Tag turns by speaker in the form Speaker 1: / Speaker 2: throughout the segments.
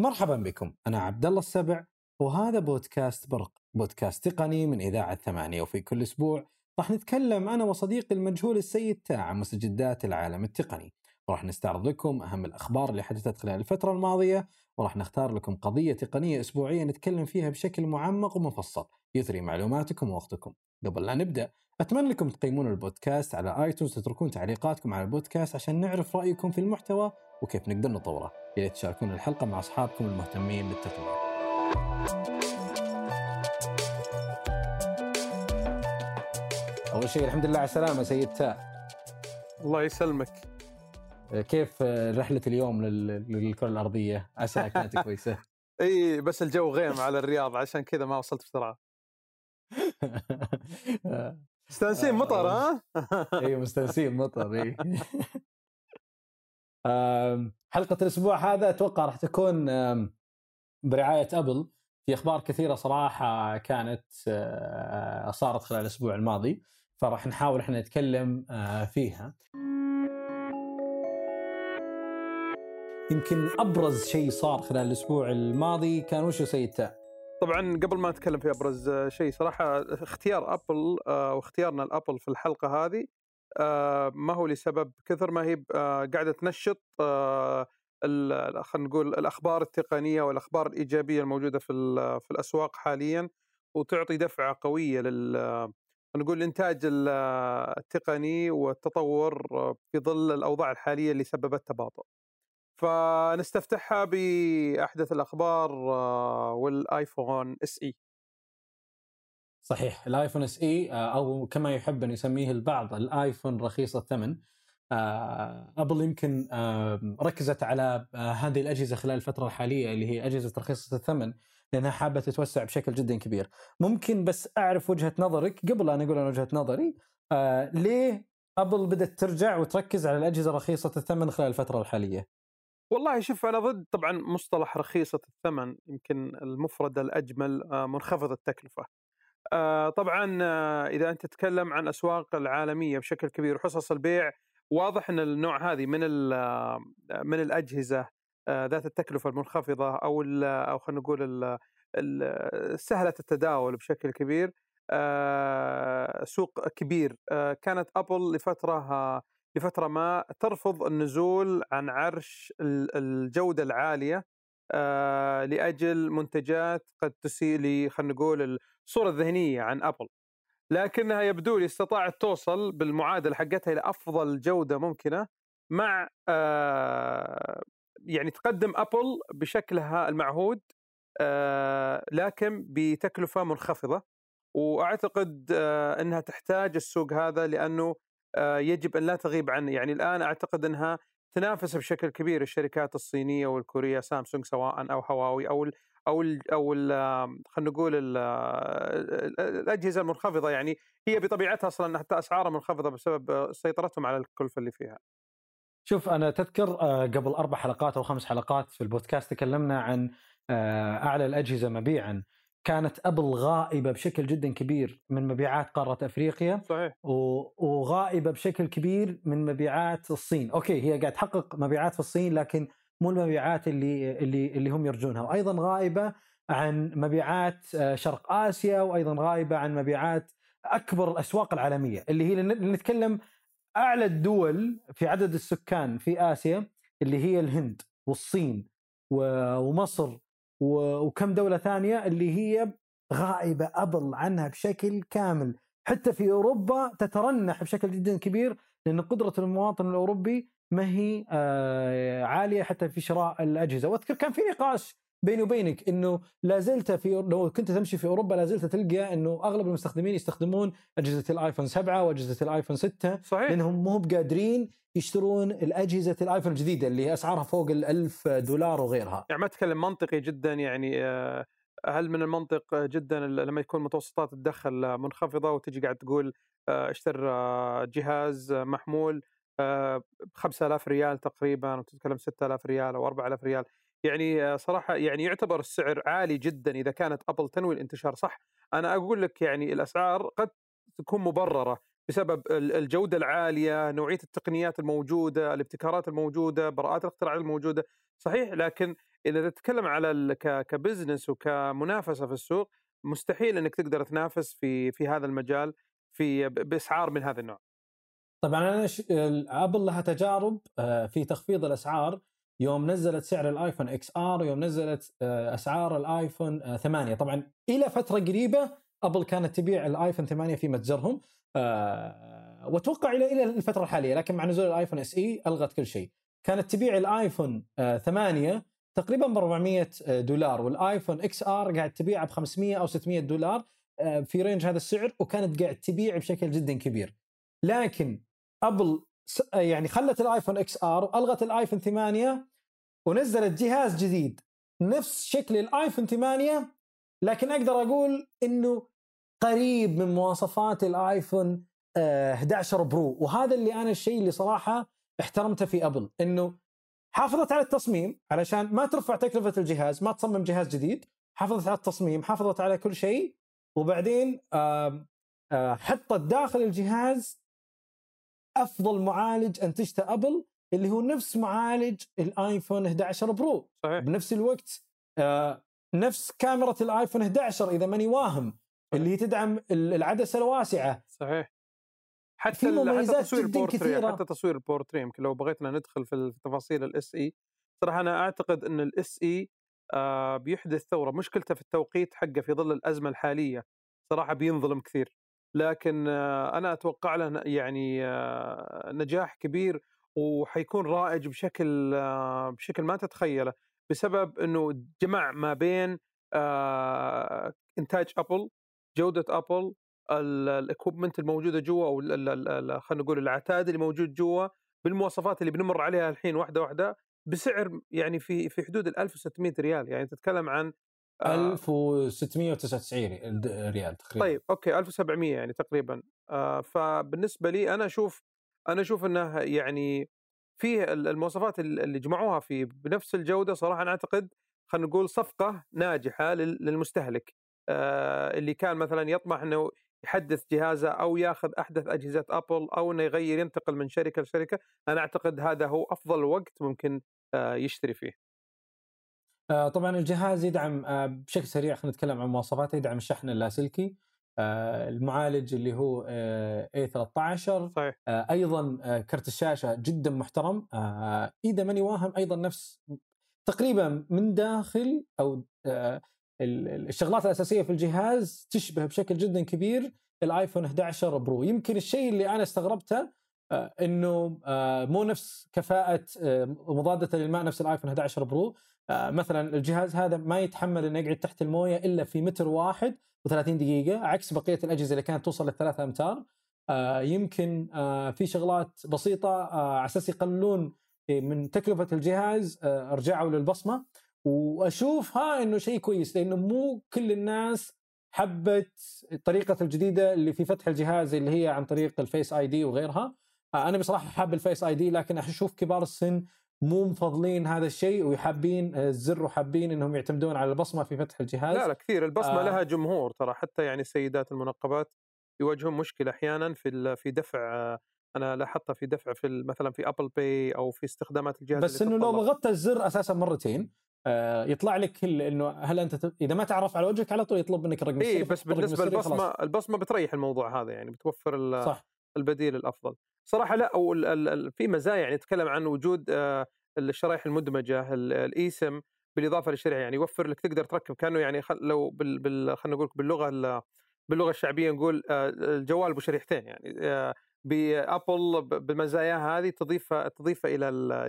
Speaker 1: مرحبا بكم أنا عبد الله السبع وهذا بودكاست برق بودكاست تقني من إذاعة ثمانية وفي كل أسبوع راح نتكلم أنا وصديقي المجهول السيد تاع مستجدات العالم التقني. وراح نستعرض لكم أهم الأخبار اللي حدثت خلال الفترة الماضية وراح نختار لكم قضية تقنية أسبوعية نتكلم فيها بشكل معمق ومفصل يثري معلوماتكم ووقتكم. قبل لا نبدأ أتمنى لكم تقيمون البودكاست على آيتونز وتتركون تعليقاتكم على البودكاست عشان نعرف رأيكم في المحتوى وكيف نقدر نطوره. يا ريت تشاركون الحلقة مع أصحابكم المهتمين بالتقنية أول شيء الحمد لله على السلامة سيد تاء
Speaker 2: الله يسلمك.
Speaker 1: كيف رحلة اليوم لل- للكرة الأرضية؟ عسى كانت كويسة.
Speaker 2: إي بس الجو غيم على الرياض عشان كذا ما وصلت بسرعة. مستانسين مطر ها؟
Speaker 1: إي مستانسين مطر إي. آم، حلقة الأسبوع هذا أتوقع راح تكون آم، برعاية أبل في أخبار كثيرة صراحة كانت آه، صارت خلال الأسبوع الماضي فراح نحاول إحنا نتكلم آه، فيها يمكن أبرز شيء صار خلال الأسبوع الماضي كان وشو سيد؟
Speaker 2: طبعا قبل ما نتكلم في أبرز شيء صراحة اختيار أبل آه، واختيارنا الابل في الحلقة هذه ما هو لسبب كثر ما هي آه، قاعدة تنشط آه، خلينا نقول الأخبار التقنية والأخبار الإيجابية الموجودة في في الأسواق حاليا وتعطي دفعة قوية لل نقول الإنتاج ال- التقني والتطور آه، في ظل الأوضاع الحالية اللي سببت تباطؤ. فنستفتحها بأحدث الأخبار آه، والآيفون إس إي
Speaker 1: صحيح الآيفون SE أو كما يحب أن يسميه البعض الآيفون رخيص الثمن آه، أبل يمكن آه، ركزت على آه، هذه الأجهزة خلال الفترة الحالية اللي هي أجهزة رخيصة الثمن لأنها حابة تتوسع بشكل جدا كبير. ممكن بس أعرف وجهة نظرك قبل لا أقول أنا وجهة نظري آه، ليه أبل بدأت ترجع وتركز على الأجهزة رخيصة الثمن خلال الفترة الحالية؟
Speaker 2: والله شوف أنا ضد طبعا مصطلح رخيصة الثمن يمكن المفرد الأجمل آه، منخفض التكلفة. آه، طبعا آه، إذا أنت تتكلم عن أسواق العالمية بشكل كبير وحصص البيع واضح إن النوع هذه من آه، من الأجهزة ذات التكلفة المنخفضة أو أو خلينا نقول سهلة التداول بشكل كبير سوق كبير كانت أبل لفترة لفترة ما ترفض النزول عن عرش ال- الجودة العالية لأجل منتجات قد تسيء لي خلينا نقول الصورة الذهنيه عن أبل لكنها يبدو لي استطاعت توصل بالمعادلة حقتها إلى أفضل جودة ممكنة مع آه، يعني تقدم أبل بشكلها المعهود آه، لكن بتكلفة منخفضة. وأعتقد آه، إنها تحتاج السوق هذا لأنه آه، يجب أن لا تغيب عنه. يعني الآن أعتقد إنها تنافس بشكل كبير الشركات الصينية والكورية سامسونج سواء أو هواوي أو أو ال أو خلينا نقول ال الأجهزة المنخفضة يعني هي بطبيعتها أصلا حتى أسعارها منخفضة بسبب سيطرتهم على الكلفه اللي فيها.
Speaker 1: شوف أنا تذكر آه، قبل أربع حلقات أو خمس حلقات في البودكاست تكلمنا عن آه، أعلى الأجهزة مبيعا. كانت أبل غائبة بشكل جدا كبير من مبيعات قارة أفريقيا
Speaker 2: صحيح.
Speaker 1: وغائبة بشكل كبير من مبيعات الصين، أوكي هي قاعد تحقق مبيعات في الصين لكن مو المبيعات اللي اللي اللي هم يرجونها، وأيضا غائبه عن مبيعات آه، شرق آسيا وأيضا غائبه عن مبيعات أكبر الأسواق العالمية اللي هي نتكلم أعلى الدول في عدد السكان في آسيا اللي هي الهند والصين ومصر وكم دولة ثانية اللي هي غائبه أبل عنها بشكل كامل. حتى في أوروبا تترنح بشكل جدا كبير لأن قدرة المواطن الأوروبي ما هي آه، عالية حتى في شراء الأجهزة. وأذكر كان في نقاش بيني وبينك إنه لا زلت في لو كنت تمشي في أوروبا لا زلت تلقى إنه أغلب المستخدمين يستخدمون أجهزة الآيفون 7 وأجهزة الآيفون 6
Speaker 2: صحيح.
Speaker 1: لأنهم مو بقادرين يشترون الأجهزة الآيفون الجديدة اللي أسعارها فوق ال 1000 دولار وغيرها.
Speaker 2: يعني ما أتكلم منطقي جدا يعني آه، هل من المنطق جدا لما يكون متوسطات الدخل منخفضة وتجي قاعد تقول آه، اشتر جهاز محمول ب 5000 ريال تقريبا وتتكلم 6000 ريال أو 4000 ريال. يعني آه، صراحة يعني يعتبر السعر عالي جدا إذا كانت أبل تنوي الانتشار صح؟ أنا أقول لك يعني الأسعار قد تكون مبررة بسبب ال- الجودة العالية، نوعية التقنيات الموجودة، الابتكارات الموجودة، براءات الاختراع الموجودة، صحيح لكن إذا تتكلم على ك business وكمنافسة في السوق مستحيل إنك تقدر تنافس في في هذا المجال في بإسعار من هذا النوع.
Speaker 1: طبعا أنا ابل لها تجارب آه، في تخفيض الأسعار. يوم نزلت سعر الآيفون XR ويوم نزلت آه، أسعار الآيفون 8 طبعا إلى فترة قريبة أبل كانت تبيع الآيفون 8 في متجرهم وأتوقع إلى إلى الفترة الحالية لكن مع نزول الآيفون SE ألغت كل شيء. كانت تبيع الآيفون 8 تقريبا ب 400 دولار والآيفون XR قاعد تبيعه ب 500 أو 600 دولار آه، في range هذا السعر وكانت قاعد تبيع بشكل جدا كبير. لكن أبل يعني خلت الآيفون XR وألغت الآيفون 8 ونزلت جهاز جديد. نفس شكل الآيفون 8 لكن أقدر أقول إنه قريب من مواصفات الآيفون 11 Pro. وهذا اللي أنا الشيء اللي صراحة احترمته في أبل إنه حافظت على التصميم علشان ما ترفع تكلفة الجهاز ما تصمم جهاز جديد حافظت على التصميم حافظت على كل شيء. وبعدين حطت داخل الجهاز أفضل معالج انتجته أبل اللي هو نفس معالج الآيفون 11 Pro.
Speaker 2: صحيح.
Speaker 1: بنفس الوقت نفس كاميرا الآيفون 11 إذا ماني واهم اللي تدعم العدسة الواسعة.
Speaker 2: صحيح. حتى في مميزات حتى تصوير جدا كثيرة. حتى تصوير البورتري يمكن لو بغيتنا ندخل في تفاصيل ال SE صراحة أنا أعتقد إن ال SE آه بيحدث ثورة. مشكلته في التوقيت حقه في ظل الأزمة الحالية. صراحة بينظلم كثير. لكن آه أنا أتوقع له يعني آه نجاح كبير وحيكون رائج بشكل آه بشكل ما تتخيله بسبب إنه جمع ما بين إنتاج أبل جودة أبل ال equipment الموجودة جوا أو خلينا نقول العتاد اللي موجود جوا بالمواصفات اللي بنمر عليها الحين واحدة واحدة بسعر يعني في في حدود ال 1600 ريال. يعني تتكلم عن
Speaker 1: 1699 ريال تقريبا.
Speaker 2: طيب okay 1700 يعني تقريبا. آه فبالنسبة لي أنا أشوف أنا أشوف إنه يعني فيه المواصفات اللي جمعوها فيه بنفس الجودة صراحة أنا أعتقد خلينا نقول صفقة ناجحة للمستهلك. آه اللي كان مثلا يطمح إنه يحدث جهازه أو ياخذ أحدث أجهزة أبل أو إنه يغير ينتقل من شركة لشركة أنا أعتقد هذا هو أفضل وقت ممكن آه، يشتري فيه.
Speaker 1: آه، طبعا الجهاز يدعم آه، بشكل سريع خلينا نتكلم عن مواصفاته يدعم الشحن اللاسلكي المعالج اللي هو A 13
Speaker 2: صحيح.
Speaker 1: أيضا كرت الشاشة جدا محترم إذا ماني واهم أيضا نفس تقريبا من داخل أو الشغلات الأساسية في الجهاز تشبه بشكل جدا كبير الآيفون 11 Pro. يمكن الشيء اللي أنا استغربته آه، إنه آه، مو نفس كفاءة آه، مضادة للماء نفس الآيفون 11 Pro. مثلا الجهاز هذا ما يتحمل إنه يقعد تحت الموية إلا في متر واحد و30 دقيقة عكس بقية الأجهزة اللي كانت توصل للثلاثة آمتار. يمكن في شغلات بسيطة على أساس يقللون من تكلفة الجهاز رجعوا للبصمة. واشوفها إنه شيء كويس لأنه مو كل الناس حبت الطريقة الجديدة اللي في فتح الجهاز اللي هي عن طريق ال Face ID وغيرها. آه، أنا بصراحة حاب ال Face ID لكن أشوف كبار السن مو مفضلين هذا الشيء وحابين الزر وحابين إنهم يعتمدون على البصمة في فتح الجهاز.
Speaker 2: لا لا كثير. البصمة آه. لها جمهور ترى حتى يعني السيدات المنقبات يواجهون مشكلة أحيانا في في دفع أنا لاحظتها في دفع في مثلا في Apple Pay أو في استخدامات الجهاز
Speaker 1: بس إنه لو ضغطت الزر أساسا مرتين آه، يطلع لك إنه هل أنت ت... إذا ما تعرف على وجهك على طول يطلب منك الرقم
Speaker 2: إي بس بالنسبة للبصمة البصمة بتريح الموضوع هذا يعني بتوفر صح. البديل الأفضل. صراحة لا في مزايا يعني نتكلم عن وجود آه، الشرائح المدمجة ال eSIM بالإضافة للشريحة يعني يوفر لك تقدر تركب كأنه يعني لو بال, بال... خلينا نقول باللغة باللغة الشعبية نقول آه، الجوال بشريحتين يعني بابل بالمزايا هذه تضيف تضيفها إلى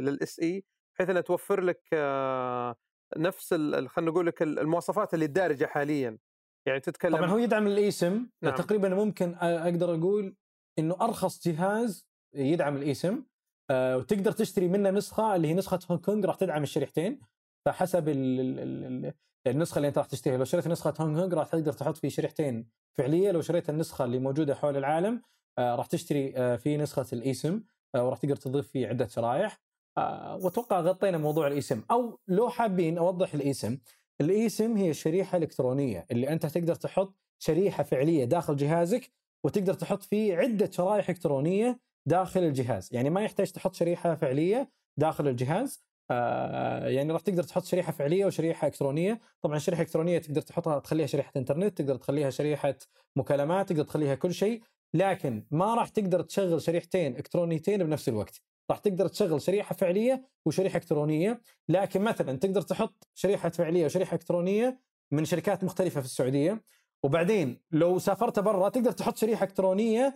Speaker 2: الاس إي بحيث إنها توفر لك آه، نفس خلينا نقول لك المواصفات اللي الدارجة حاليا يعني تتكلم
Speaker 1: طبعا هو يدعم الإيسم نعم. تقريبا ممكن أقدر أقول إنه أرخص جهاز يدعم الإيسم آه، وتقدر تشتري منه نسخة اللي هي نسخة هونغ كونغ راح تدعم الشريحتين. فحسب النسخة اللي انت راح تشتريها. لو شريت نسخة هونغ كونغ راح تقدر تحط في شريحتين فعلية. لو شريت النسخة اللي موجودة حول العالم آه، راح تشتري في نسخة الإيسم وراح تقدر تضيف فيه عدة شرائح. آه، وأتوقع غطينا موضوع الاسم أو لو حابين أوضح الاسم الاسم هي الشريحه الالكترونيه اللي أنت تقدر تحط شريحة فعلية داخل جهازك وتقدر تحط فيه عدة شرائح إلكترونية داخل الجهاز. يعني ما يحتاج تحط شريحة فعلية داخل الجهاز. آه يعني راح تقدر تحط شريحة فعلية وشريحة إلكترونية. طبعا شريحة إلكترونية تقدر تحطها تخليها شريحة إنترنت تقدر تخليها شريحة مكالمات تقدر تخليها كل شيء. لكن ما راح تقدر تشغل شريحتين إلكترونيتين بنفس الوقت. راح تقدر تشغل شريحة فعلية وشريحة إلكترونية. لكن مثلا تقدر تحط شريحة فعلية وشريحة إلكترونية من شركات مختلفة في السعودية. وبعدين لو سافرت برا تقدر تحط شريحة إلكترونية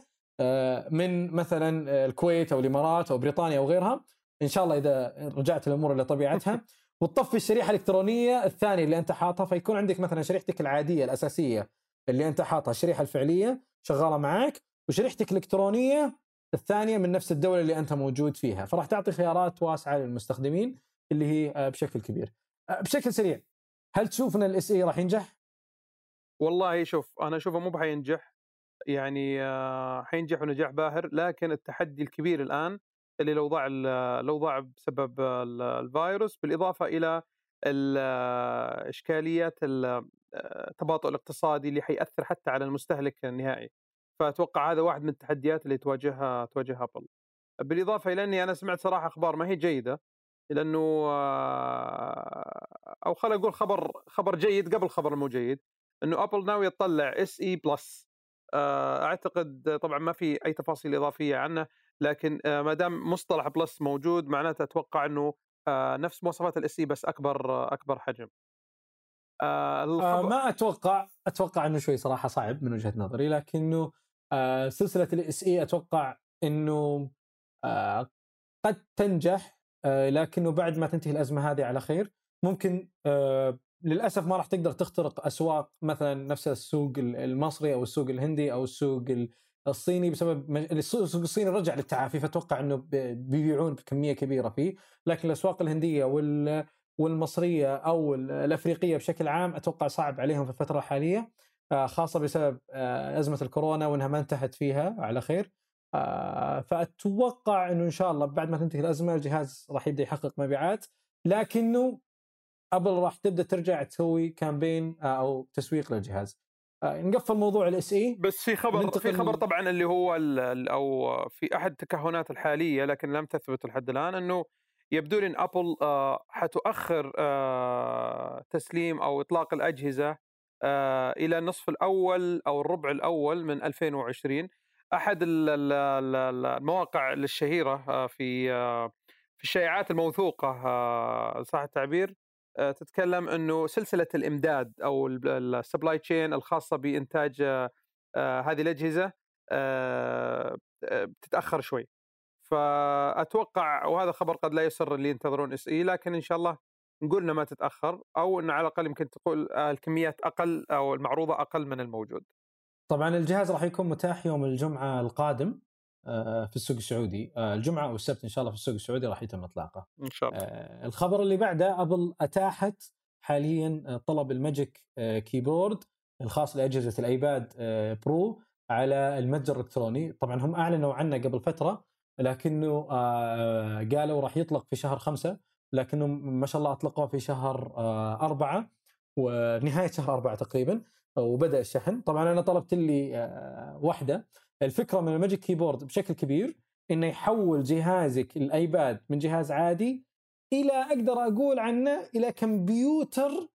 Speaker 1: من مثلا الكويت أو الإمارات أو بريطانيا أو غيرها. إن شاء الله إذا رجعت الأمور إلى طبيعتها. وتطفي الشريحة الإلكترونية الثانية اللي أنت حاطها فيكون عندك مثلا شريحتك العادية الأساسية اللي أنت حاطها الشريحة الفعلية شغالة معك وشريحتك الإلكترونية الثانية من نفس الدولة اللي أنت موجود فيها. فراح تعطي خيارات واسعة للمستخدمين اللي هي آه، بشكل كبير. آه، بشكل سريع هل تشوف إن ال SE راح ينجح؟
Speaker 2: والله شوف أنا أشوفه مو بحينجح. يعني آه، حينجح نجاح باهر لكن التحدي الكبير الآن اللي لو ضاع لو ضاع بسبب الفيروس بالإضافة إلى إشكاليات التباطؤ الاقتصادي اللي حيأثر حتى على المستهلك النهائي. فأتوقع هذا واحد من التحديات اللي تواجهها تواجهها أبل. بالإضافة إلى أني أنا سمعت صراحة أخبار ما هي جيدة لأنه أو خلينا نقول خبر خبر جيد قبل خبر مو جيد أنه أبل ناوي تطلع SE Plus أعتقد طبعا ما في أي تفاصيل إضافية عنه لكن آه، ما دام مصطلح Plus موجود معناته أتوقع إنه آه، نفس مواصفات ال SE بس أكبر أكبر حجم.
Speaker 1: آه ما أتوقع أتوقع إنه شوي صراحة صعب من وجهة نظري لكنه آه سلسلة الاس اي أتوقع إنه آه قد تنجح آه لكنه بعد ما تنتهي الأزمة هذه على خير ممكن آه للأسف ما راح تقدر تخترق أسواق مثلا نفس السوق المصري أو السوق الهندي أو السوق الصيني بسبب السوق الصيني رجع للتعافي فأتوقع إنه بيبيعون بكمية كبيرة فيه. لكن الأسواق الهندية وال والمصرية أو الأفريقية بشكل عام أتوقع صعب عليهم في الفترة الحالية آه، خاصة بسبب آه، أزمة الكورونا وإنها ما انتهت فيها على خير. آه، فأتوقع إنه إن شاء الله بعد ما تنتهي الأزمة الجهاز راح يبدأ يحقق مبيعات. لكنه ابل راح تبدأ ترجع تسوي campaign أو تسويق للجهاز. نقفل موضوع ال SE
Speaker 2: بس في خبر في خبر طبعا اللي هو أو في أحد التكهنات الحالية لكن لم تثبت لحد الآن إنه يبدو لي إن أبل آه، حتؤخر آه، تسليم أو إطلاق الأجهزة آه، إلى النصف الأول أو الربع الأول من 2020 أحد المواقع الشهيرة في في الشائعات الموثوقة صح التعبير تتكلم إنه سلسلة الإمداد أو ال supply chain الخاصة بإنتاج هذه الأجهزة بتتاخر شوي فأتوقع وهذا خبر قد لا يسر اللي ينتظرون SE لكن إن شاء الله نقول ما تتأخر أو إنه على الأقل يمكن تقول آه، الكميات أقل أو المعروضة أقل من الموجود.
Speaker 1: طبعا الجهاز راح يكون متاح يوم الجمعة القادم آه، في السوق السعودي، آه، الجمعة أو السبت إن شاء الله في السوق السعودي راح يتم إطلاقه.
Speaker 2: إن شاء الله.
Speaker 1: الخبر اللي بعده أبل أتاحت حاليا طلب ال Magic Keyboard الخاص لأجهزة ال iPad Pro على المتجر الإلكتروني، طبعا هم أعلنوا عنه قبل فترة لكنه آه، قالوا راح يطلق في شهر خمسة لكنه ما شاء الله اطلقوه في شهر آه، أربعة ونهاية شهر أربعة تقريبا وبدأ الشحن طبعا أنا طلبت لي آه، واحدة الفكرة من ال Magic Keyboard بشكل كبير إنه يحول جهازك ال iPad من جهاز عادي إلى أقدر أقول عنه إلى كمبيوتر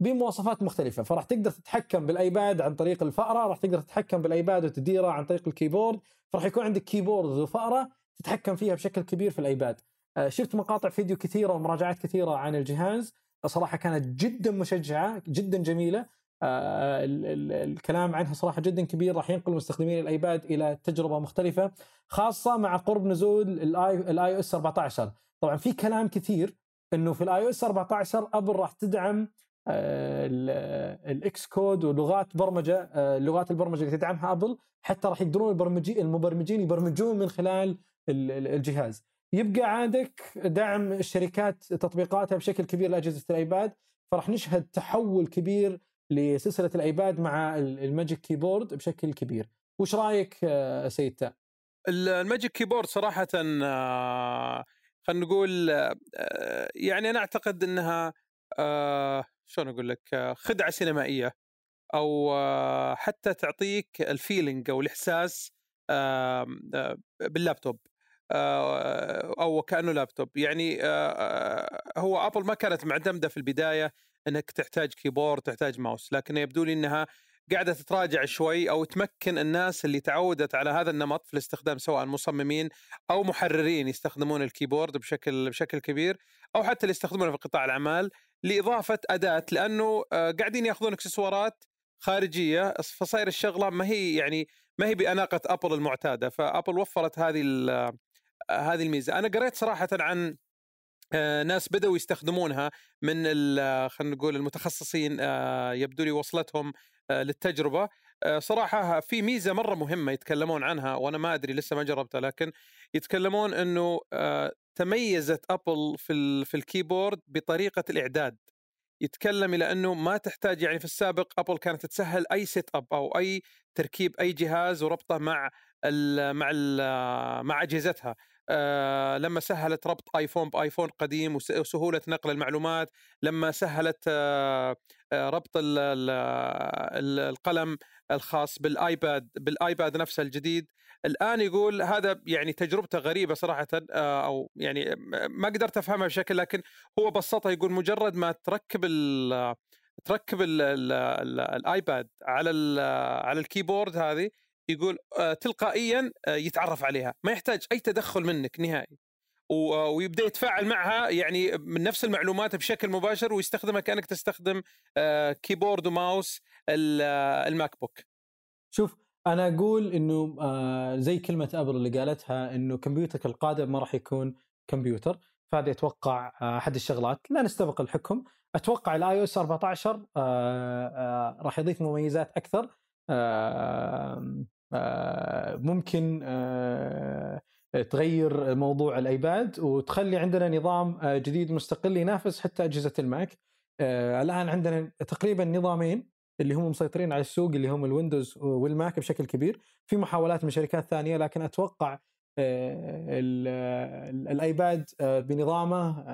Speaker 1: بمواصفات مختلفة. فراح تقدر تتحكم بال iPad عن طريق الفأرة راح تقدر تتحكم بال iPad وتديره عن طريق ال keyboard. فراح يكون عندك keyboard وفأرة تتحكم فيها بشكل كبير في ال iPad. آه، شفت مقاطع فيديو كثيرة ومراجعات كثيرة عن الجهاز. صراحة كانت جدا مشجعة جدا جميلة. الكلام عنها صراحة جدا كبير راح ينقل مستخدمين ال iPad إلى تجربة مختلفة خاصة مع قرب نزول ال iOS 14 طبعا في كلام كثير إنه في ال iOS 14 أبل راح تدعم ال Xcode ولغات برمجة آه، لغات البرمجة اللي تدعمها أبل حتى راح يقدرون المبرمجين المبرمجين يبرمجون من خلال الجهاز. يبقى عندك دعم الشركات تطبيقاتها بشكل كبير لأجهزة ال iPad فراح نشهد تحول كبير لسلسلة ال iPad مع ال Magic Keyboard بشكل كبير. وش رأيك آه، سيد تاء
Speaker 2: ال Magic Keyboard صراحة آه، خلينا نقول يعني أنا أعتقد إنها شلون أقول لك خدعة سينمائية أو حتى تعطيك ال feeling أو الإحساس باللابتوب أو كأنه لابتوب. يعني هو ابل ما كانت معتمدة في البداية إنك تحتاج keyboard تحتاج ماوس لكن يبدو لي إنها قاعدة تتراجع شوي أو تمكن الناس اللي تعودت على هذا النمط في الاستخدام سواء مصممين أو محررين يستخدمون ال keyboard بشكل بشكل كبير أو حتى اللي يستخدمونه في قطاع الأعمال لإضافة أداة لأنه قاعدين يأخذون إكسسوارات خارجية فصاير الشغلة ما هي يعني ما هي بأناقة ابل المعتادة فأبل وفرت هذه هذه الميزة. أنا قريت صراحة عن ناس بدأوا يستخدمونها من خلينا نقول المتخصصين يبدو لي وصلتهم للتجربة. صراحة في ميزة مرة مهمة يتكلمون عنها وأنا ما أدري لسه ما جربتها لكن يتكلمون إنه تميزت ابل في في ال keyboard بطريقة الإعداد. يتكلم إلى إنه ما تحتاج يعني في السابق ابل كانت تسهل أي set up أو أي تركيب أي جهاز وربطه مع ال مع ال مع أجهزتها. آه لما سهلت ربط آيفون بآيفون قديم وسهولة نقل المعلومات لما سهلت آه آه ربط ال ال القلم الخاص بالآيباد بالآيباد نفسه الجديد. الآن يقول هذا يعني تجربته غريبة صراحة أو يعني ما قدرت أفهمها بشكل لكن هو بسطها يقول مجرد ما تركب ال تركب ال ال ال ال iPad على على ال keyboard هذه يقول تلقائيا يتعرف عليها. ما يحتاج أي تدخل منك نهائي. ويبدأ يتفاعل معها يعني من نفس المعلومات بشكل مباشر ويستخدمها كأنك تستخدم keyboard و mouse ال MacBook.
Speaker 1: شوف أنا أقول إنه زي كلمة أبل اللي قالتها إنه كمبيوترك القادم ما راح يكون كمبيوتر. فهذا أتوقع أحد الشغلات. لا نستبق الحكم. أتوقع ال iOS 14 راح يضيف مميزات أكثر. ممكن تغير موضوع ال iPad وتخلي عندنا نظام جديد مستقل ينافس حتى أجهزة ال Mac. الآن عندنا تقريبا نظامين اللي هم مسيطرين على السوق اللي هم ال Windows وال Mac بشكل كبير. في محاولات من شركات ثانية لكن أتوقع الآيباد بنظامه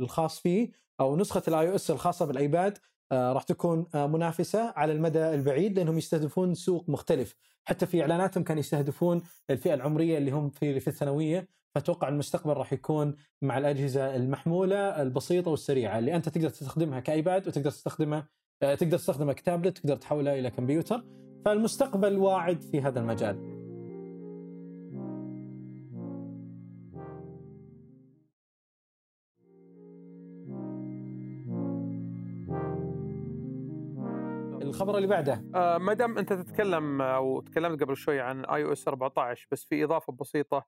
Speaker 1: الخاص فيه أو نسخة الـ iOS الخاصة بالآيباد آه، راح تكون آه، منافسة على المدى البعيد لأنهم يستهدفون سوق مختلف. حتى في إعلاناتهم كانوا يستهدفون الفئة العمرية اللي هم في في الثانوية. فأتوقع المستقبل راح يكون مع الأجهزة المحمولة البسيطة والسريعة. اللي أنت تقدر تستخدمها كإيباد وتقدر تستخدمها آه، تقدر تستخدمها كتابلت تقدر تحولها إلى كمبيوتر. فالمستقبل واعد في هذا المجال. الخبر اللي بعده؟
Speaker 2: آه ما دام أنت تتكلم أو تكلمت قبل شوي عن iOS 14 بس في إضافة بسيطة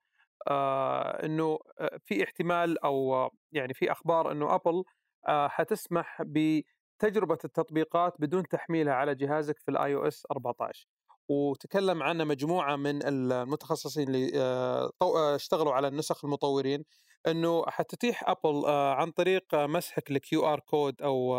Speaker 2: آه إنه آه، في احتمال أو يعني في أخبار إنه ابل آه حتسمح بتجربة التطبيقات بدون تحميلها على جهازك في الـ iOS 14 وتكلم عنها مجموعة من المتخصصين اللي آه، آه، اشتغلوا على النسخ المطورين إنه حتتيح ابل عن طريق مسحك الـ QR code أو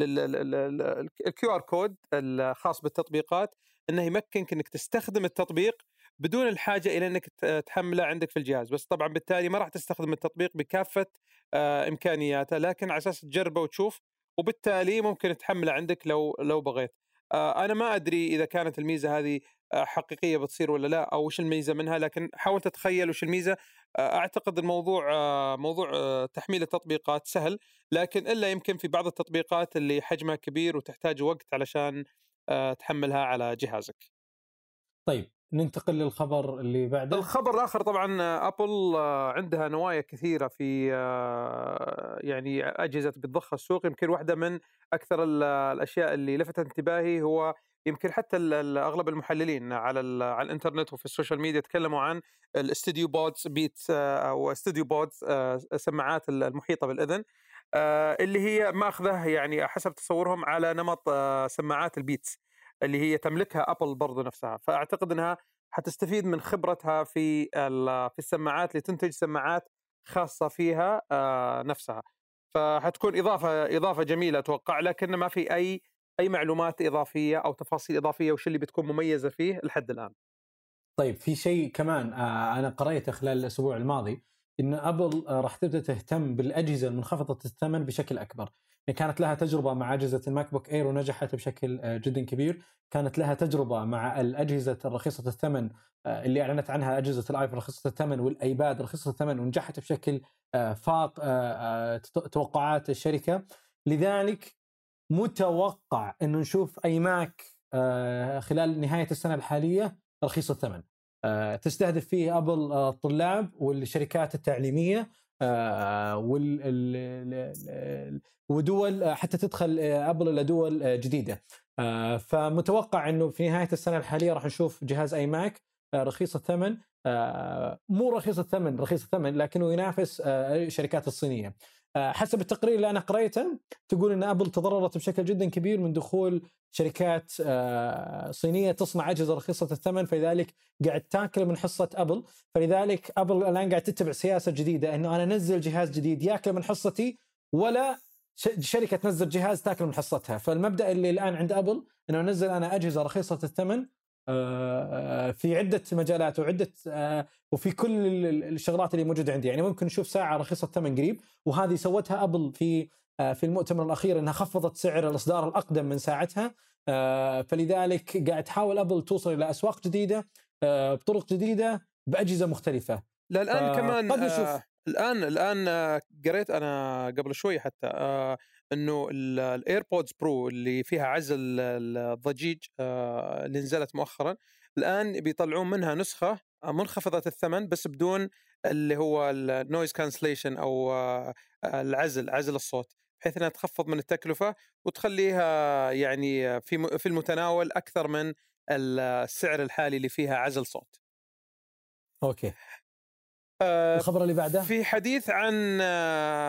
Speaker 2: الـ QR code الخاص بالتطبيقات إنه يمكنك إنك تستخدم التطبيق بدون الحاجة إلى إنك تحمله عندك في الجهاز. بس طبعا بالتالي ما راح تستخدم التطبيق بكافة آه، إمكانياته لكن على أساس تجربه وتشوف وبالتالي ممكن تحمله عندك لو لو بغيت. أنا ما أدري إذا كانت الميزة هذه آه، حقيقية بتصير ولا لا أو وش الميزة منها لكن حاول تتخيل وش الميزة أعتقد الموضوع موضوع تحميل التطبيقات سهل لكن إلا يمكن في بعض التطبيقات اللي حجمها كبير وتحتاج وقت علشان تحملها على جهازك.
Speaker 1: طيب ننتقل للخبر اللي بعده.
Speaker 2: الخبر الآخر طبعا أبل عندها نوايا كثيرة في يعني أجهزة بتضخها السوق. يمكن واحدة من أكثر الأشياء اللي لفتت انتباهي هو يمكن حتى أغلب المحللين على على الإنترنت وفي الـ social media تكلموا عن الـ StudioPods بيت أو StudioPods السماعات المحيطة بالإذن آه، اللي هي ماخذة يعني حسب تصورهم على نمط آه، سماعات الـ Beats. اللي هي تملكها أبل برضو نفسها. فأعتقد إنها حتستفيد من خبرتها في في السماعات لتنتج سماعات خاصة فيها آه، نفسها. فحتكون إضافة إضافة جميلة أتوقع لكن ما في أي أي معلومات إضافية أو تفاصيل إضافية وش اللي بتكون مميزة فيه لحد الآن.
Speaker 1: طيب في شيء كمان أنا قريته خلال الأسبوع الماضي إن أبل راح تبدأ تهتم بالأجهزة المنخفضة الثمن بشكل أكبر. كانت لها تجربة مع أجهزة الـ MacBook Air ونجحت بشكل جدا كبير. كانت لها تجربة مع الأجهزة الرخيصة الثمن اللي أعلنت عنها أجهزة الآيفون رخيصة الثمن والأيباد رخيصة الثمن ونجحت بشكل فاق توقعات الشركة. لذلك متوقع إنه نشوف أي ماك خلال نهاية السنة الحالية رخيص الثمن. تستهدف فيه أبل الطلاب والشركات التعليمية ودول حتى تدخل أبل إلى دول جديدة. فمتوقع إنه في نهاية السنة الحالية راح نشوف جهاز آي ماك رخيص الثمن. مو رخيص الثمن رخيص الثمن لكنه ينافس الشركات الصينية. حسب التقرير اللي أنا قريته تقول إن أبل تضررت بشكل جدا كبير من دخول شركات صينية تصنع أجهزة رخيصة الثمن فلذلك قاعد تاكل من حصة أبل. فلذلك أبل الآن قاعد تتبع سياسة جديدة إنه أنا أنزل جهاز جديد ياكل من حصتي ولا شركة تنزل جهاز تاكل من حصتها. فالمبدأ اللي الآن عند أبل إنه أنزل أنا أجهزة رخيصة الثمن في عدة مجالات وعدة وفي كل الشغلات اللي موجودة عندي. يعني ممكن نشوف ساعة رخيصة الثمن قريب وهذه سوتها ابل في في المؤتمر الأخير إنها خفضت سعر الإصدار الأقدم من ساعتها. فلذلك قاعد تحاول أبل توصل إلى أسواق جديدة بطرق جديدة بأجهزة مختلفة.
Speaker 2: لا الآن كمان قد نشوف. آه الآن الآن قريت أنا قبل شوي حتى آه إنه الـ AirPods Pro اللي فيها عزل الضجيج آه اللي نزلت مؤخرا الآن بيطلعون منها نسخة منخفضة الثمن بس بدون اللي هو الـ noise cancellation أو العزل عزل الصوت بحيث إنها تخفض من التكلفة وتخليها يعني في في المتناول أكثر من السعر الحالي اللي فيها عزل صوت.
Speaker 1: okay. الخبر اللي بعده؟
Speaker 2: في حديث عن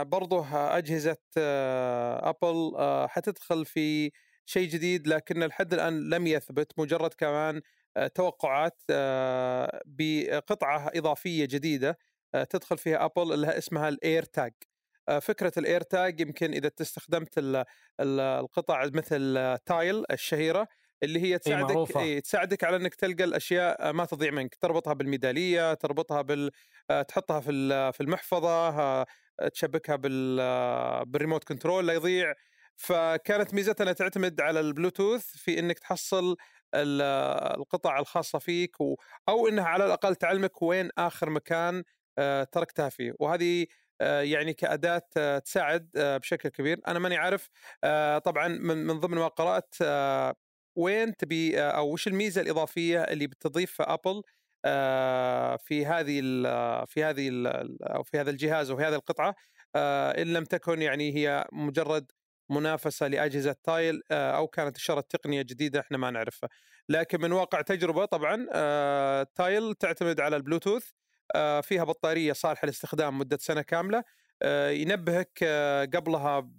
Speaker 2: برضه أجهزة أبل حتدخل في شيء جديد لكن لحد الآن لم يثبت مجرد كمان توقعات بقطعة إضافية جديدة تدخل فيها أبل اللي اسمها الـ AirTag فكرة الـ AirTag يمكن إذا استخدمت القطع مثل Tile الشهيرة اللي هي تساعدك إيه تساعدك على إنك تلقى الأشياء ما تضيع منك تربطها بالميدالية تربطها بال تحطها في في المحفظة تشبكها بال بالـ remote control لا يضيع. فكانت ميزتها إنها تعتمد على البلوتوث في إنك تحصل القطع الخاصة فيك أو إنها على الأقل تعلمك وين آخر مكان تركتها فيه. وهذه يعني كأداة تساعد بشكل كبير. أنا ماني عارف طبعا من ضمن ما قرأت وين تبي أو وش الميزة الإضافية اللي بتضيفها ابل في هذه ال في هذه أو في هذا الجهاز وفي هذه القطعة؟ إن لم تكن يعني هي مجرد منافسة لأجهزة Tile أو كانت اشاره تقنية جديدة إحنا ما نعرفها. لكن من واقع تجربة طبعا Tile تعتمد على البلوتوث فيها بطارية صالحة للاستخدام مدة سنة كاملة ينبهك قبلها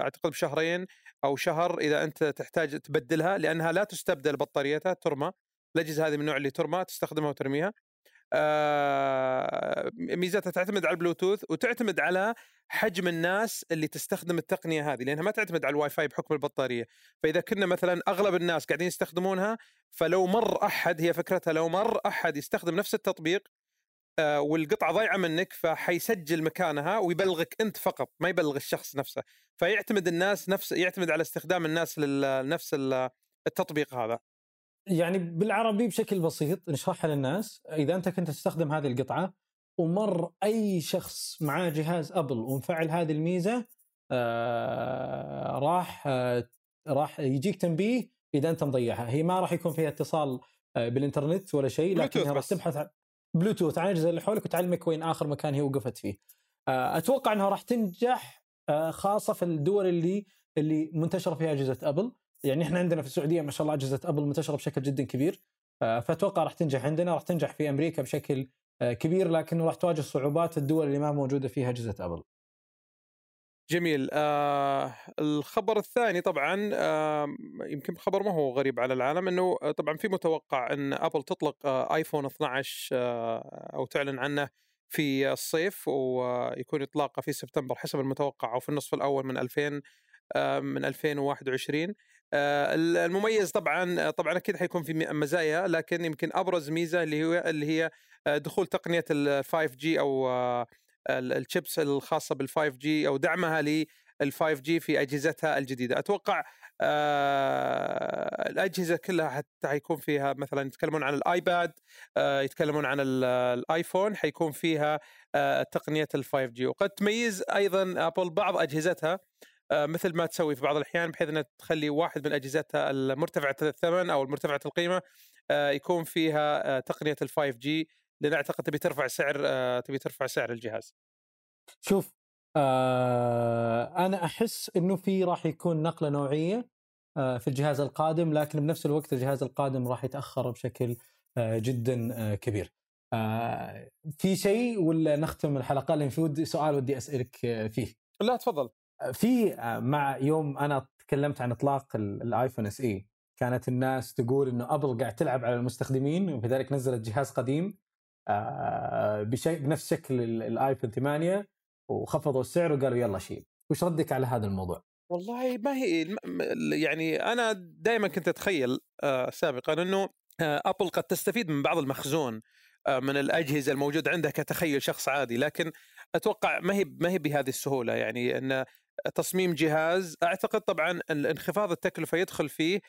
Speaker 2: أعتقد بشهرين أو شهر إذا أنت تحتاج تبدلها لأنها لا تستبدل بطاريتها ترمى. الأجهزة هذه من النوع اللي ترمى تستخدمها وترميها. آه ميزتها تعتمد على البلوتوث وتعتمد على حجم الناس اللي تستخدم التقنية هذه لأنها ما تعتمد على الواي فاي بحكم البطارية. فإذا كنا مثلا أغلب الناس قاعدين يستخدمونها فلو مر أحد هي فكرتها لو مر أحد يستخدم نفس التطبيق والقطعة ضايعة منك فحيسجل مكانها ويبلغك أنت فقط ما يبلغ الشخص نفسه. فيعتمد الناس نفس يعتمد على استخدام الناس لنفس التطبيق هذا.
Speaker 1: يعني بالعربي بشكل بسيط نشرحها للناس. إذا أنت كنت تستخدم هذه القطعة ومر أي شخص معاه جهاز أبل ومفعل هذه الميزة آه راح آه راح يجيك تنبيه إذا أنت مضيعها. هي ما راح يكون فيها اتصال آه بالإنترنت ولا شيء لكنها راح تبحث بلوتوث عن الاجهزه اللي حولك وتعلمك وين آخر مكان هي وقفت فيه. آه أتوقع إنها راح تنجح آه خاصة في الدول اللي اللي منتشرة فيها أجهزة أبل. يعني إحنا عندنا في السعودية ما شاء الله أجهزة أبل منتشرة بشكل جدا كبير. فأتوقع راح تنجح عندنا راح تنجح في أمريكا بشكل كبير لكنه راح تواجه صعوبات الدول اللي ما موجودة فيها أجهزة أبل.
Speaker 2: جميل. آه الخبر الثاني طبعا آه يمكن خبر ما هو غريب على العالم إنه طبعا في متوقع إن ابل تطلق آه ايفون 12 آه أو تعلن عنه في الصيف ويكون إطلاقه في سبتمبر حسب المتوقع أو في النصف الأول من 2000 آه من 2021 المميز طبعا طبعا أكيد حيكون في مزايا لكن يمكن أبرز ميزة اللي هي اللي هي دخول تقنية ال 5G أو الشيبس الخاصة بال 5G أو دعمها ال 5G في أجهزتها الجديدة. أتوقع آه الأجهزة كلها حتى حيكون فيها مثلا يتكلمون عن الآيباد آه يتكلمون عن الآيفون حيكون فيها آه تقنية ال 5G وقد تميز أيضا أبل بعض أجهزتها آه مثل ما تسوي في بعض الأحيان بحيث إنها تخلي واحد من أجهزتها المرتفعة الثمن أو المرتفعة القيمة آه يكون فيها آه تقنية ال 5 جي لأن أعتقد تبي ترفع سعر آه تبي ترفع سعر الجهاز.
Speaker 1: شوف آه أنا أحس إنه في راح يكون نقلة نوعية آه في الجهاز القادم لكن بنفس الوقت الجهاز القادم راح يتأخر بشكل آه جدا آه كبير. آه في شيء ولا نختم الحلقة لأن في ودي سؤال ودي أسألك فيه.
Speaker 2: لا تفضل.
Speaker 1: في مع يوم أنا تكلمت عن إطلاق ال iPhone SE كانت الناس تقول إنه أبل قاعد تلعب على المستخدمين وبذلك نزلت جهاز قديم بنفس شكل الآيفون 8 وخفضوا السعر وقالوا يلا شيل. وش ردك على هذا الموضوع؟
Speaker 2: والله ما هي يعني أنا دائما كنت أتخيل سابقا إنه أبل قد تستفيد من بعض المخزون من الأجهزة الموجودة عندها كتخيل شخص عادي لكن أتوقع ما هي ما هي بهذه السهولة. يعني إن تصميم جهاز أعتقد طبعا انخفاض التكلفة يدخل فيه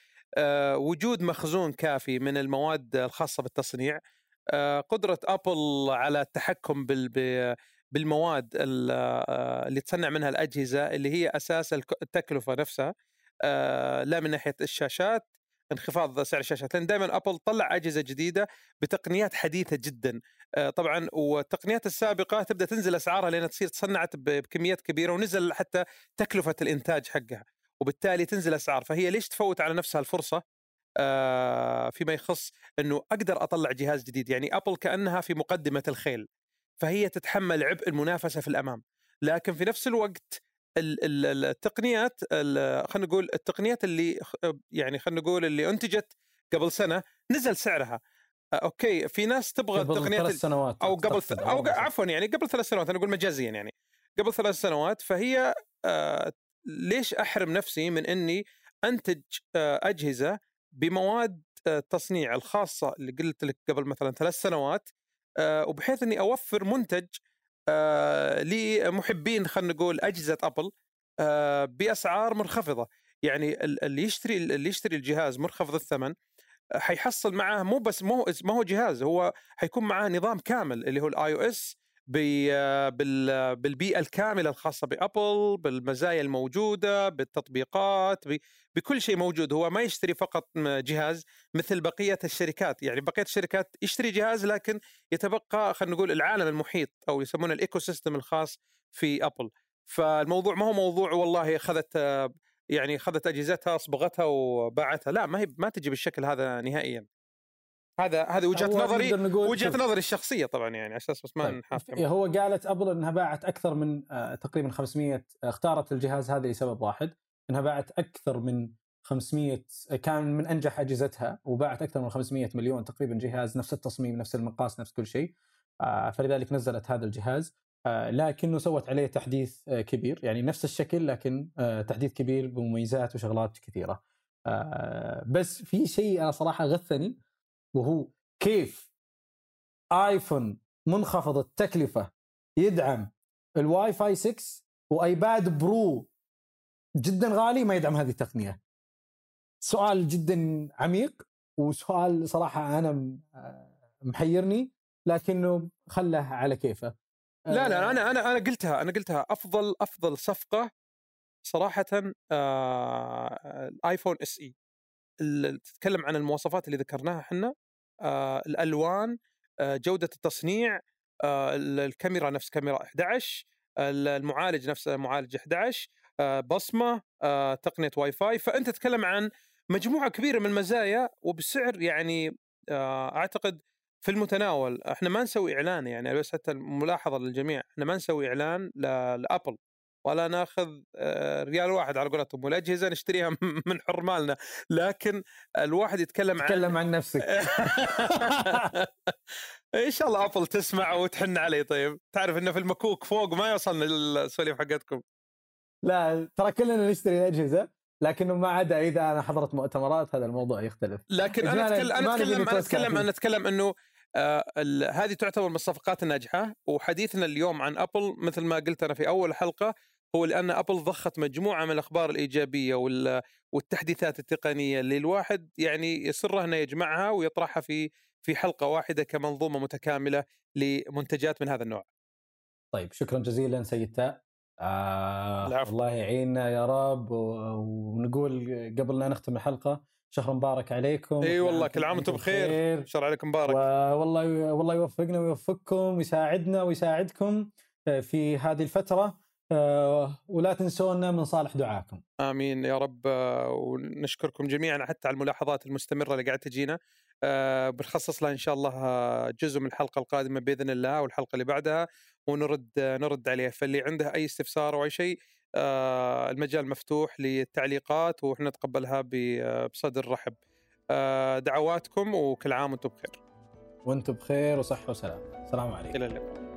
Speaker 2: وجود مخزون كافي من المواد الخاصة بالتصنيع. قدرة أبل على التحكم بالمواد اللي تصنع منها الأجهزة اللي هي أساس التكلفة نفسها لا من ناحية الشاشات انخفاض سعر الشاشات لأن دائما أبل طلع أجهزة جديدة بتقنيات حديثة جدا طبعا والتقنيات السابقة تبدأ تنزل أسعارها لأن تصير تصنعت بكميات كبيرة ونزل حتى تكلفة الإنتاج حقها وبالتالي تنزل أسعار فهي ليش تفوت على نفسها الفرصة؟ فيما يخص إنه أقدر أطلع جهاز جديد. يعني أبل كأنها في مقدمة الخيل فهي تتحمل عبء المنافسة في الأمام. لكن في نفس الوقت التقنيات خلينا نقول التقنيات اللي يعني خلينا نقول اللي أنتجت قبل سنة نزل سعرها. أوكي في ناس تبغى
Speaker 1: قبل
Speaker 2: التقنيات
Speaker 1: ثلاث سنوات
Speaker 2: أو قبل ث... أو عفوا يعني قبل ثلاث سنوات أنا أقول مجازيا يعني. قبل ثلاث سنوات فهي آه ليش أحرم نفسي من إني أنتج آه أجهزة بمواد التصنيع آه الخاصة اللي قلت لك قبل مثلا ثلاث سنوات آه وبحيث إني أوفر منتج آه لمحبين خلينا نقول أجهزة أبل بأسعار منخفضة. يعني اللي يشتري اللي يشتري الجهاز منخفض الثمن حيحصل معاه مو بس مو ما هو جهاز هو حيكون معاه نظام كامل اللي هو ال iOS بالبيئة الكاملة الخاصة بأبل بالمزايا الموجودة بالتطبيقات بكل شيء موجود. هو ما يشتري فقط جهاز مثل بقية الشركات. يعني بقية الشركات يشتري جهاز لكن يتبقى خلينا نقول العالم المحيط أو يسمونه ال ecosystem الخاص في أبل. فالموضوع ما هو موضوع والله أخذت يعني أخذت أجهزتها صبغتها وباعتها. لا ما هي ما تجي بالشكل هذا نهائيا. هذا هذه وجهة نظري وجهة نظري الشخصية طبعا يعني أساس بس ما
Speaker 1: طيب. هو قالت أبل إنها باعت أكثر من آه تقريبا 500 اختارت الجهاز هذا لسبب واحد إنها باعت أكثر من 500 كان من أنجح أجهزتها وباعت أكثر من 500 مليون تقريبا جهاز نفس التصميم نفس المقاس نفس كل شيء. آه فلذلك نزلت هذا الجهاز. آه لكنه سوت عليه تحديث آه كبير يعني نفس الشكل لكن آه تحديث كبير بمميزات وشغلات كثيرة. بس في شيء أنا صراحة غثني وهو كيف آيفون منخفض التكلفة يدعم الواي فاي 6 و iPad Pro جدا غالي ما يدعم هذه التقنية. سؤال جدا عميق وسؤال صراحة أنا محيرني لكنه خله على كيفه.
Speaker 2: لا لا أنا أنا أنا قلتها أنا قلتها. أفضل أفضل صفقة صراحة آه ال iPhone SE تتكلم عن المواصفات اللي ذكرناها إحنا. آه الألوان آه جودة التصنيع آه الكاميرا نفس كاميرا 11 المعالج نفس معالج 11 آه بصمة آه تقنية واي فاي فأنت تتكلم عن مجموعة كبيرة من المزايا وبسعر يعني آه أعتقد في المتناول. إحنا ما نسوي إعلان يعني بس حتى الملاحظه للجميع إحنا ما نسوي إعلان لأبل. ولا ناخذ ريال واحد على قولتهم والأجهزة نشتريها من حرمالنا. لكن الواحد يتكلم
Speaker 1: عن تكلم عن نفسك.
Speaker 2: إن شاء الله أبل تسمع وتحن علي. طيب تعرف إنه في المكوك فوق ما يوصلنا السواليف حقتكم.
Speaker 1: لا ترى كلنا نشتري الأجهزة لكنه ما عدا إذا أنا حضرت مؤتمرات هذا الموضوع يختلف.
Speaker 2: لكن أنا أتكلم أنا أتكلم أنا أتكلم إنه آه هذه تعتبر من الصفقات الناجحة وحديثنا اليوم عن أبل مثل ما قلت أنا في أول حلقة هو لأن أبل ضخت مجموعة من الأخبار الإيجابية والتحديثات التقنية اللي الواحد يعني يسره إنه يجمعها ويطرحها في في حلقة واحدة كمنظومة متكاملة لمنتجات من هذا النوع.
Speaker 1: طيب شكرا جزيلا سيد تاء. آه الله يعيننا يا رب ونقول قبل لا نختم الحلقة شهر مبارك عليكم
Speaker 2: إي والله كل عام وأنتم بخير. شهر عليكم مبارك.
Speaker 1: والله والله يوفقنا ويوفقكم ويساعدنا ويساعدكم في هذه الفترة. ولا تنسونا من صالح دعاكم.
Speaker 2: آمين يا رب آه، ونشكركم جميعا حتى على الملاحظات المستمرة اللي قاعدة تجينا. بنخصص لها إن شاء الله جزء من الحلقة القادمة بإذن الله والحلقة اللي بعدها ونرد نرد عليها. فاللي عنده أي استفسار أو أي شيء آه، المجال مفتوح للتعليقات وإحنا نتقبلها بصدر رحب. آه، دعواتكم وكل عام وأنتم بخير.
Speaker 1: وأنتم بخير وصحة وسلام السلام عليكم.
Speaker 2: إلى اللقاء.